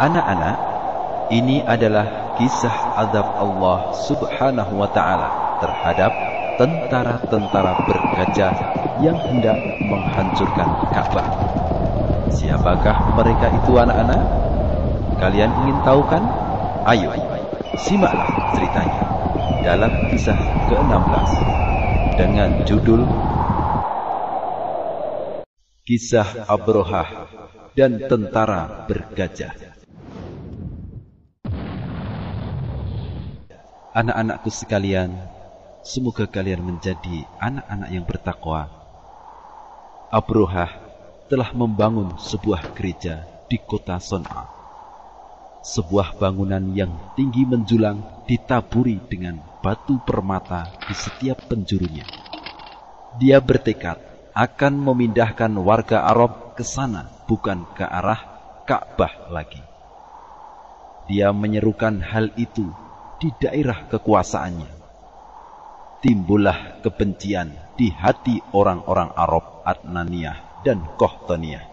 Anak-anak, ini adalah kisah azab Allah Subhanahu wa taala terhadap tentara-tentara bergajah yang hendak menghancurkan Ka'bah. Siapakah mereka itu anak-anak? Kalian ingin tahu kan? Ayo, simaklah ceritanya dalam kisah ke-16 dengan judul Kisah Abrohah dan Tentara Bergajah. Anak-anakku sekalian, semoga kalian menjadi anak-anak yang bertakwa. Abrohah telah membangun sebuah gereja di kota Son'a. Sebuah bangunan yang tinggi menjulang ditaburi dengan batu permata di setiap penjurunya. Dia bertekad akan memindahkan warga Arab ke sana, bukan ke arah Ka'bah lagi. Dia menyerukan hal itu di daerah kekuasaannya. Timbullah kebencian di hati orang-orang Arab Adnaniyah dan Kohtoniyah.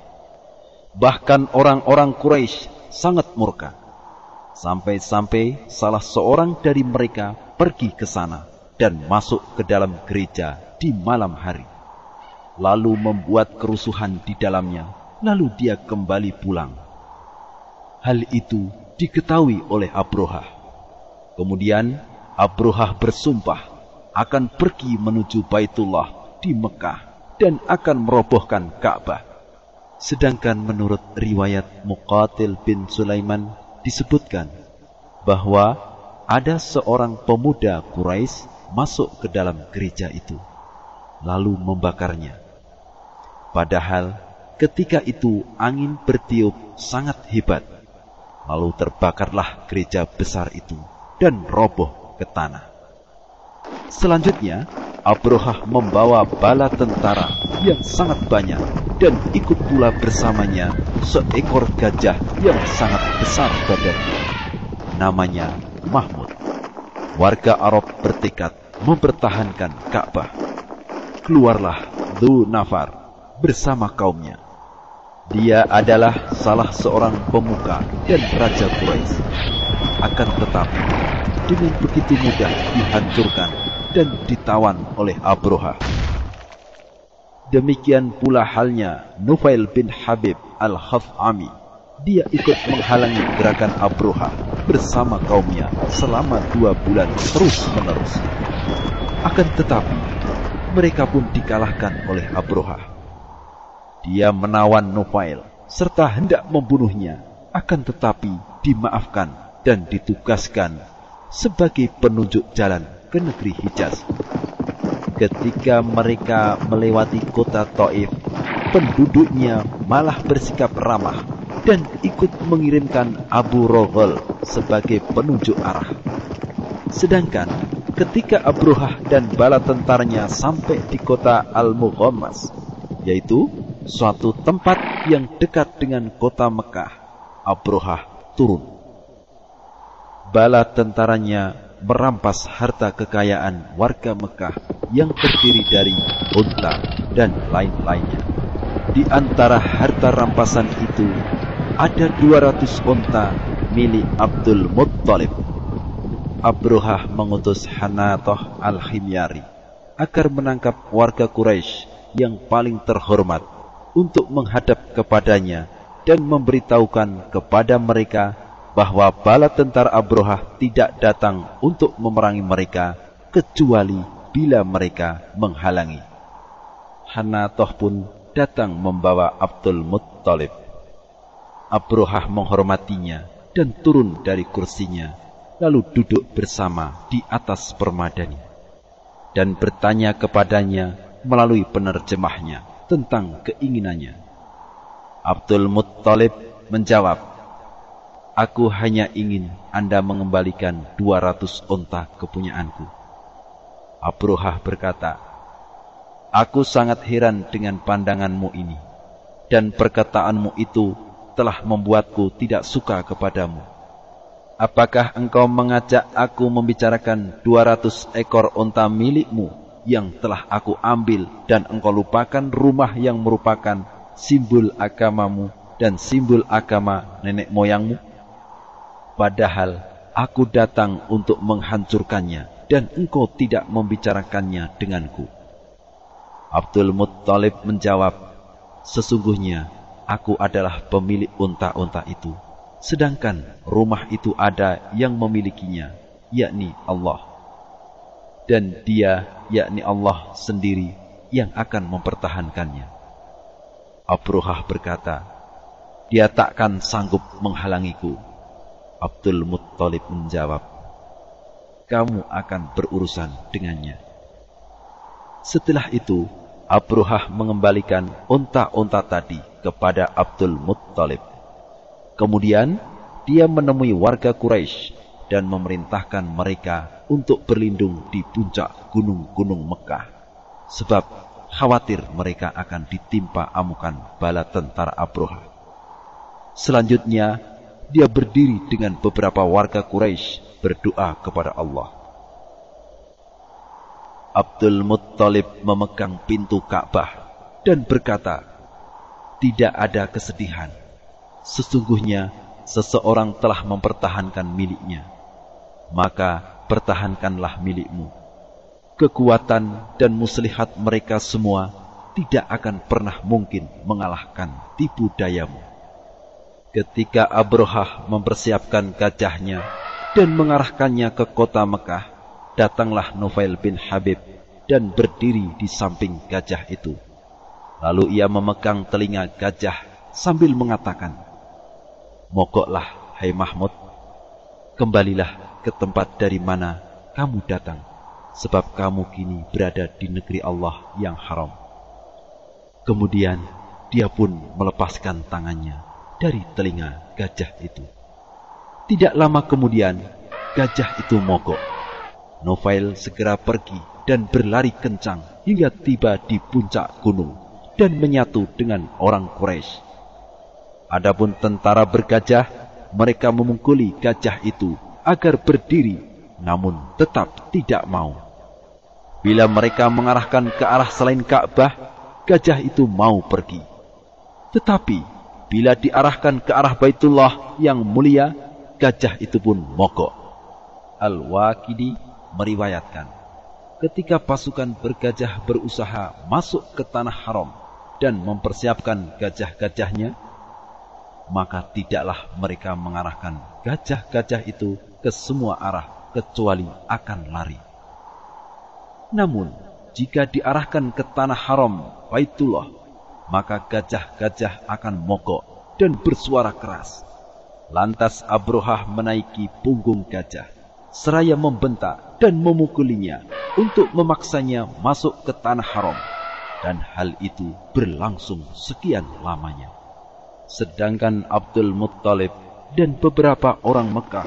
Bahkan orang-orang Quraisy sangat murka. Sampai-sampai salah seorang dari mereka pergi ke sana dan masuk ke dalam gereja di malam hari. Lalu membuat kerusuhan di dalamnya, lalu dia kembali pulang. Hal itu diketahui oleh Abrohah Kemudian Abrohah bersumpah akan pergi menuju Baitullah di Mekah dan akan merobohkan Ka'bah. Sedangkan menurut riwayat Muqatil bin Sulaiman disebutkan bahwa ada seorang pemuda Quraisy masuk ke dalam gereja itu lalu membakarnya. Padahal ketika itu angin bertiup sangat hebat lalu terbakarlah gereja besar itu dan roboh ke tanah. Selanjutnya, Abrohah membawa bala tentara yang sangat banyak dan ikut pula bersamanya seekor gajah yang sangat besar badannya. Namanya Mahmud. Warga Arab bertekad mempertahankan Ka'bah. Keluarlah Dhu Nafar bersama kaumnya. Dia adalah salah seorang pemuka dan raja Quraisy. Akan tetapi, dengan begitu mudah dihancurkan dan ditawan oleh Abroha. Demikian pula halnya Nufail bin Habib al-Khaf'ami. Dia ikut menghalangi gerakan Abroha bersama kaumnya selama dua bulan terus-menerus. Akan tetapi, mereka pun dikalahkan oleh Abroha. Dia menawan Nufail serta hendak membunuhnya, akan tetapi dimaafkan dan ditugaskan sebagai penunjuk jalan ke negeri Hijaz. Ketika mereka melewati kota Taif, penduduknya malah bersikap ramah dan ikut mengirimkan Abu Roghol sebagai penunjuk arah. Sedangkan ketika Abrohah dan bala tentaranya sampai di kota Al-Mughammas, yaitu suatu tempat yang dekat dengan kota Mekah, Abrohah turun bala tentaranya merampas harta kekayaan warga Mekah yang terdiri dari unta dan lain-lainnya. Di antara harta rampasan itu ada 200 unta milik Abdul Muttalib. Abrohah mengutus Hanatoh al-Himyari agar menangkap warga Quraisy yang paling terhormat untuk menghadap kepadanya dan memberitahukan kepada mereka bahwa bala tentara Abrohah tidak datang untuk memerangi mereka kecuali bila mereka menghalangi. Hanatoh pun datang membawa Abdul Muttalib. Abrohah menghormatinya dan turun dari kursinya lalu duduk bersama di atas permadani dan bertanya kepadanya melalui penerjemahnya tentang keinginannya. Abdul Muttalib menjawab, Aku hanya ingin Anda mengembalikan 200 onta kepunyaanku. Abrohah berkata, Aku sangat heran dengan pandanganmu ini, dan perkataanmu itu telah membuatku tidak suka kepadamu. Apakah engkau mengajak aku membicarakan 200 ekor onta milikmu yang telah aku ambil dan engkau lupakan rumah yang merupakan simbol agamamu dan simbol agama nenek moyangmu? Padahal aku datang untuk menghancurkannya dan engkau tidak membicarakannya denganku. Abdul Muttalib menjawab, Sesungguhnya aku adalah pemilik unta-unta itu, sedangkan rumah itu ada yang memilikinya, yakni Allah. Dan dia, yakni Allah sendiri, yang akan mempertahankannya. Abrohah berkata, dia takkan sanggup menghalangiku Abdul Muttalib menjawab, kamu akan berurusan dengannya. Setelah itu, Abruhah mengembalikan unta-unta tadi kepada Abdul Muttalib. Kemudian, dia menemui warga Quraisy dan memerintahkan mereka untuk berlindung di puncak gunung-gunung Mekah. Sebab khawatir mereka akan ditimpa amukan bala tentara Abroha. Selanjutnya, dia berdiri dengan beberapa warga Quraisy berdoa kepada Allah. Abdul Muttalib memegang pintu Ka'bah dan berkata, "Tidak ada kesedihan. Sesungguhnya seseorang telah mempertahankan miliknya. Maka pertahankanlah milikmu. Kekuatan dan muslihat mereka semua tidak akan pernah mungkin mengalahkan tipu dayamu." Ketika Abrohah mempersiapkan gajahnya dan mengarahkannya ke kota Mekah, datanglah Nufail bin Habib dan berdiri di samping gajah itu. Lalu ia memegang telinga gajah sambil mengatakan, Mogoklah, hai Mahmud, kembalilah ke tempat dari mana kamu datang, sebab kamu kini berada di negeri Allah yang haram. Kemudian dia pun melepaskan tangannya dari telinga gajah itu. Tidak lama kemudian, gajah itu mogok. Novail segera pergi dan berlari kencang hingga tiba di puncak gunung dan menyatu dengan orang Quraisy. Adapun tentara bergajah, mereka memukuli gajah itu agar berdiri, namun tetap tidak mau. Bila mereka mengarahkan ke arah selain Ka'bah, gajah itu mau pergi. Tetapi bila diarahkan ke arah Baitullah yang mulia, gajah itu pun mogok. Al-Waqidi meriwayatkan, ketika pasukan bergajah berusaha masuk ke tanah haram dan mempersiapkan gajah-gajahnya, maka tidaklah mereka mengarahkan gajah-gajah itu ke semua arah kecuali akan lari. Namun, jika diarahkan ke tanah haram Baitullah maka gajah-gajah akan mogok dan bersuara keras. Lantas Abrohah menaiki punggung gajah, seraya membentak dan memukulinya untuk memaksanya masuk ke tanah haram. Dan hal itu berlangsung sekian lamanya. Sedangkan Abdul Muttalib dan beberapa orang Mekah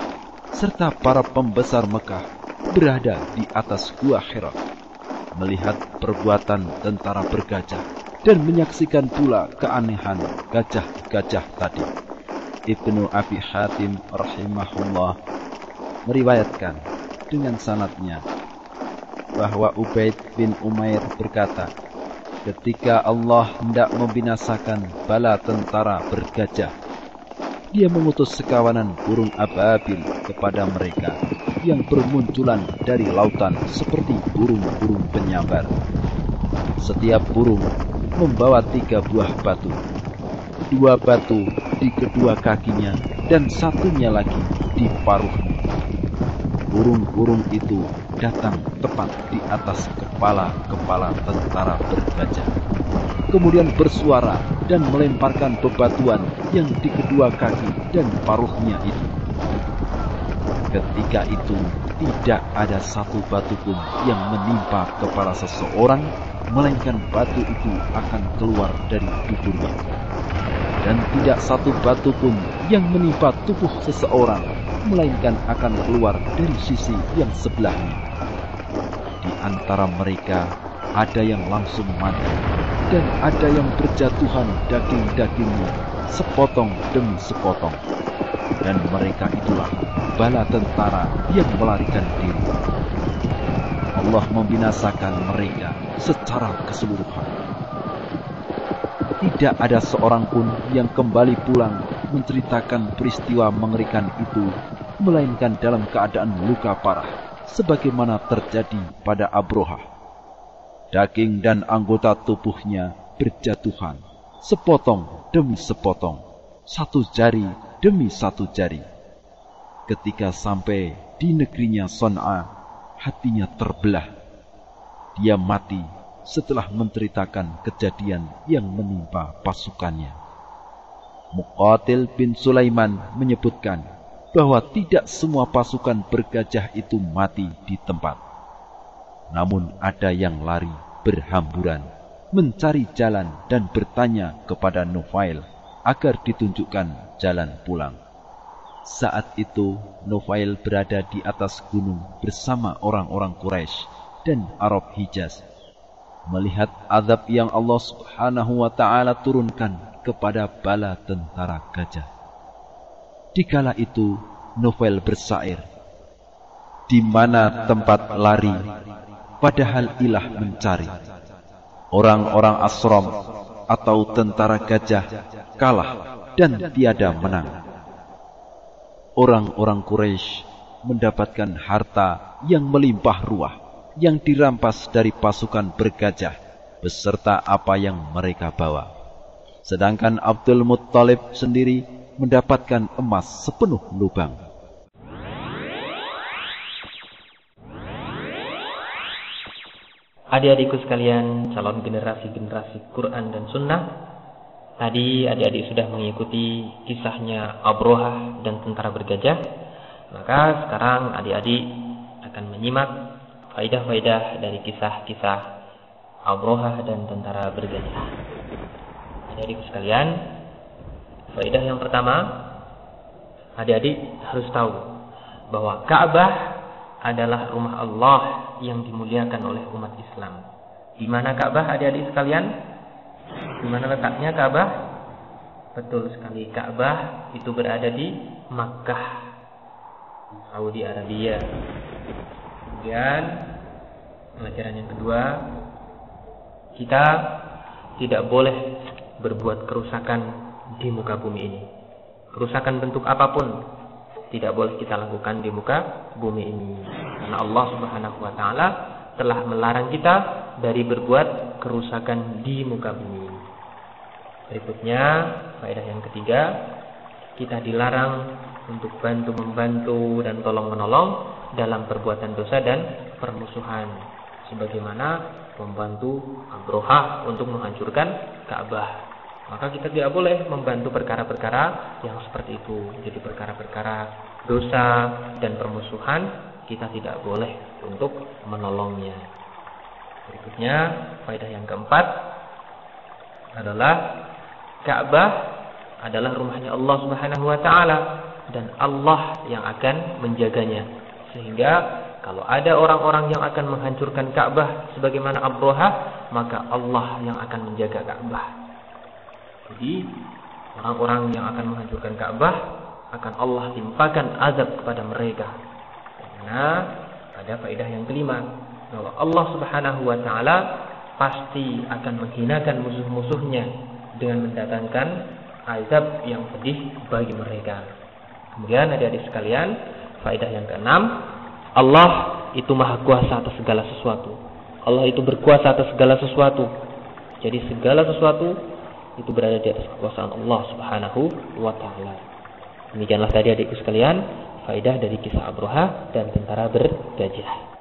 serta para pembesar Mekah berada di atas gua Hira melihat perbuatan tentara bergajah dan menyaksikan pula keanehan gajah-gajah tadi. Ibnu Abi Hatim rahimahullah meriwayatkan dengan sanatnya bahwa Ubaid bin Umair berkata, ketika Allah hendak membinasakan bala tentara bergajah, dia mengutus sekawanan burung ababil kepada mereka yang bermunculan dari lautan seperti burung-burung penyambar. Setiap burung membawa tiga buah batu. Dua batu di kedua kakinya dan satunya lagi di paruhnya. Burung-burung itu datang tepat di atas kepala-kepala tentara bergajah. Kemudian bersuara dan melemparkan bebatuan yang di kedua kaki dan paruhnya itu. Ketika itu tidak ada satu batu pun yang menimpa kepala seseorang, melainkan batu itu akan keluar dari tubuhnya. Dan tidak satu batu pun yang menimpa tubuh seseorang, melainkan akan keluar dari sisi yang sebelahnya. Di antara mereka ada yang langsung mati, dan ada yang berjatuhan daging-dagingnya sepotong demi sepotong. Dan mereka itulah bala tentara yang melarikan diri. Allah membinasakan mereka secara keseluruhan. Tidak ada seorang pun yang kembali pulang menceritakan peristiwa mengerikan itu, melainkan dalam keadaan luka parah, sebagaimana terjadi pada Abroha. Daging dan anggota tubuhnya berjatuhan, sepotong demi sepotong, satu jari demi satu jari. Ketika sampai di negerinya Son'a, hatinya terbelah. Dia mati setelah menceritakan kejadian yang menimpa pasukannya. Muqatil bin Sulaiman menyebutkan bahwa tidak semua pasukan bergajah itu mati di tempat. Namun ada yang lari berhamburan, mencari jalan dan bertanya kepada Nufail agar ditunjukkan jalan pulang. Saat itu Nufail berada di atas gunung bersama orang-orang Quraisy dan Arab Hijaz melihat azab yang Allah Subhanahu wa taala turunkan kepada bala tentara gajah. Dikala itu Novel bersair, di mana tempat lari, padahal ilah mencari. Orang-orang asrom atau tentara gajah kalah dan tiada menang. Orang-orang Quraisy mendapatkan harta yang melimpah ruah yang dirampas dari pasukan bergajah beserta apa yang mereka bawa. Sedangkan Abdul Muttalib sendiri mendapatkan emas sepenuh lubang. Adik-adikku sekalian, calon generasi-generasi Quran dan Sunnah, tadi adik-adik sudah mengikuti kisahnya Abroha dan tentara bergajah. Maka sekarang adik-adik akan menyimak faidah-faidah dari kisah-kisah Abroha dan tentara bergajah. Jadi sekalian, faidah yang pertama, adik-adik harus tahu bahwa Ka'bah adalah rumah Allah yang dimuliakan oleh umat Islam. Di mana Ka'bah adik-adik sekalian? Di mana letaknya Ka'bah? Betul sekali, Ka'bah itu berada di Makkah, Saudi Arabia. Kemudian pelajaran yang kedua, kita tidak boleh berbuat kerusakan di muka bumi ini. Kerusakan bentuk apa pun tidak boleh kita lakukan di muka bumi ini. Karena Allah Subhanahu wa taala telah melarang kita dari berbuat kerusakan di muka bumi. Berikutnya, faedah yang ketiga, kita dilarang untuk bantu membantu dan tolong menolong dalam perbuatan dosa dan permusuhan. Sebagaimana membantu Abroha untuk menghancurkan Ka'bah. Maka kita tidak boleh membantu perkara-perkara yang seperti itu. Jadi perkara-perkara dosa dan permusuhan kita tidak boleh untuk menolongnya. Berikutnya faedah yang keempat adalah Ka'bah adalah rumahnya Allah Subhanahu wa taala dan Allah yang akan menjaganya. Sehingga kalau ada orang-orang yang akan menghancurkan Ka'bah sebagaimana Abroha, maka Allah yang akan menjaga Ka'bah. Jadi orang-orang yang akan menghancurkan Ka'bah akan Allah timpakan azab kepada mereka. Karena ada faedah yang kelima bahwa Allah Subhanahu wa taala pasti akan menghinakan musuh-musuhnya dengan mendatangkan azab yang pedih bagi mereka. Kemudian adik-adik sekalian, faedah yang keenam, Allah itu maha kuasa atas segala sesuatu. Allah itu berkuasa atas segala sesuatu. Jadi segala sesuatu itu berada di atas kekuasaan Allah Subhanahu wa taala. Demikianlah tadi adikku sekalian, faedah dari kisah Abroha dan tentara bergajah.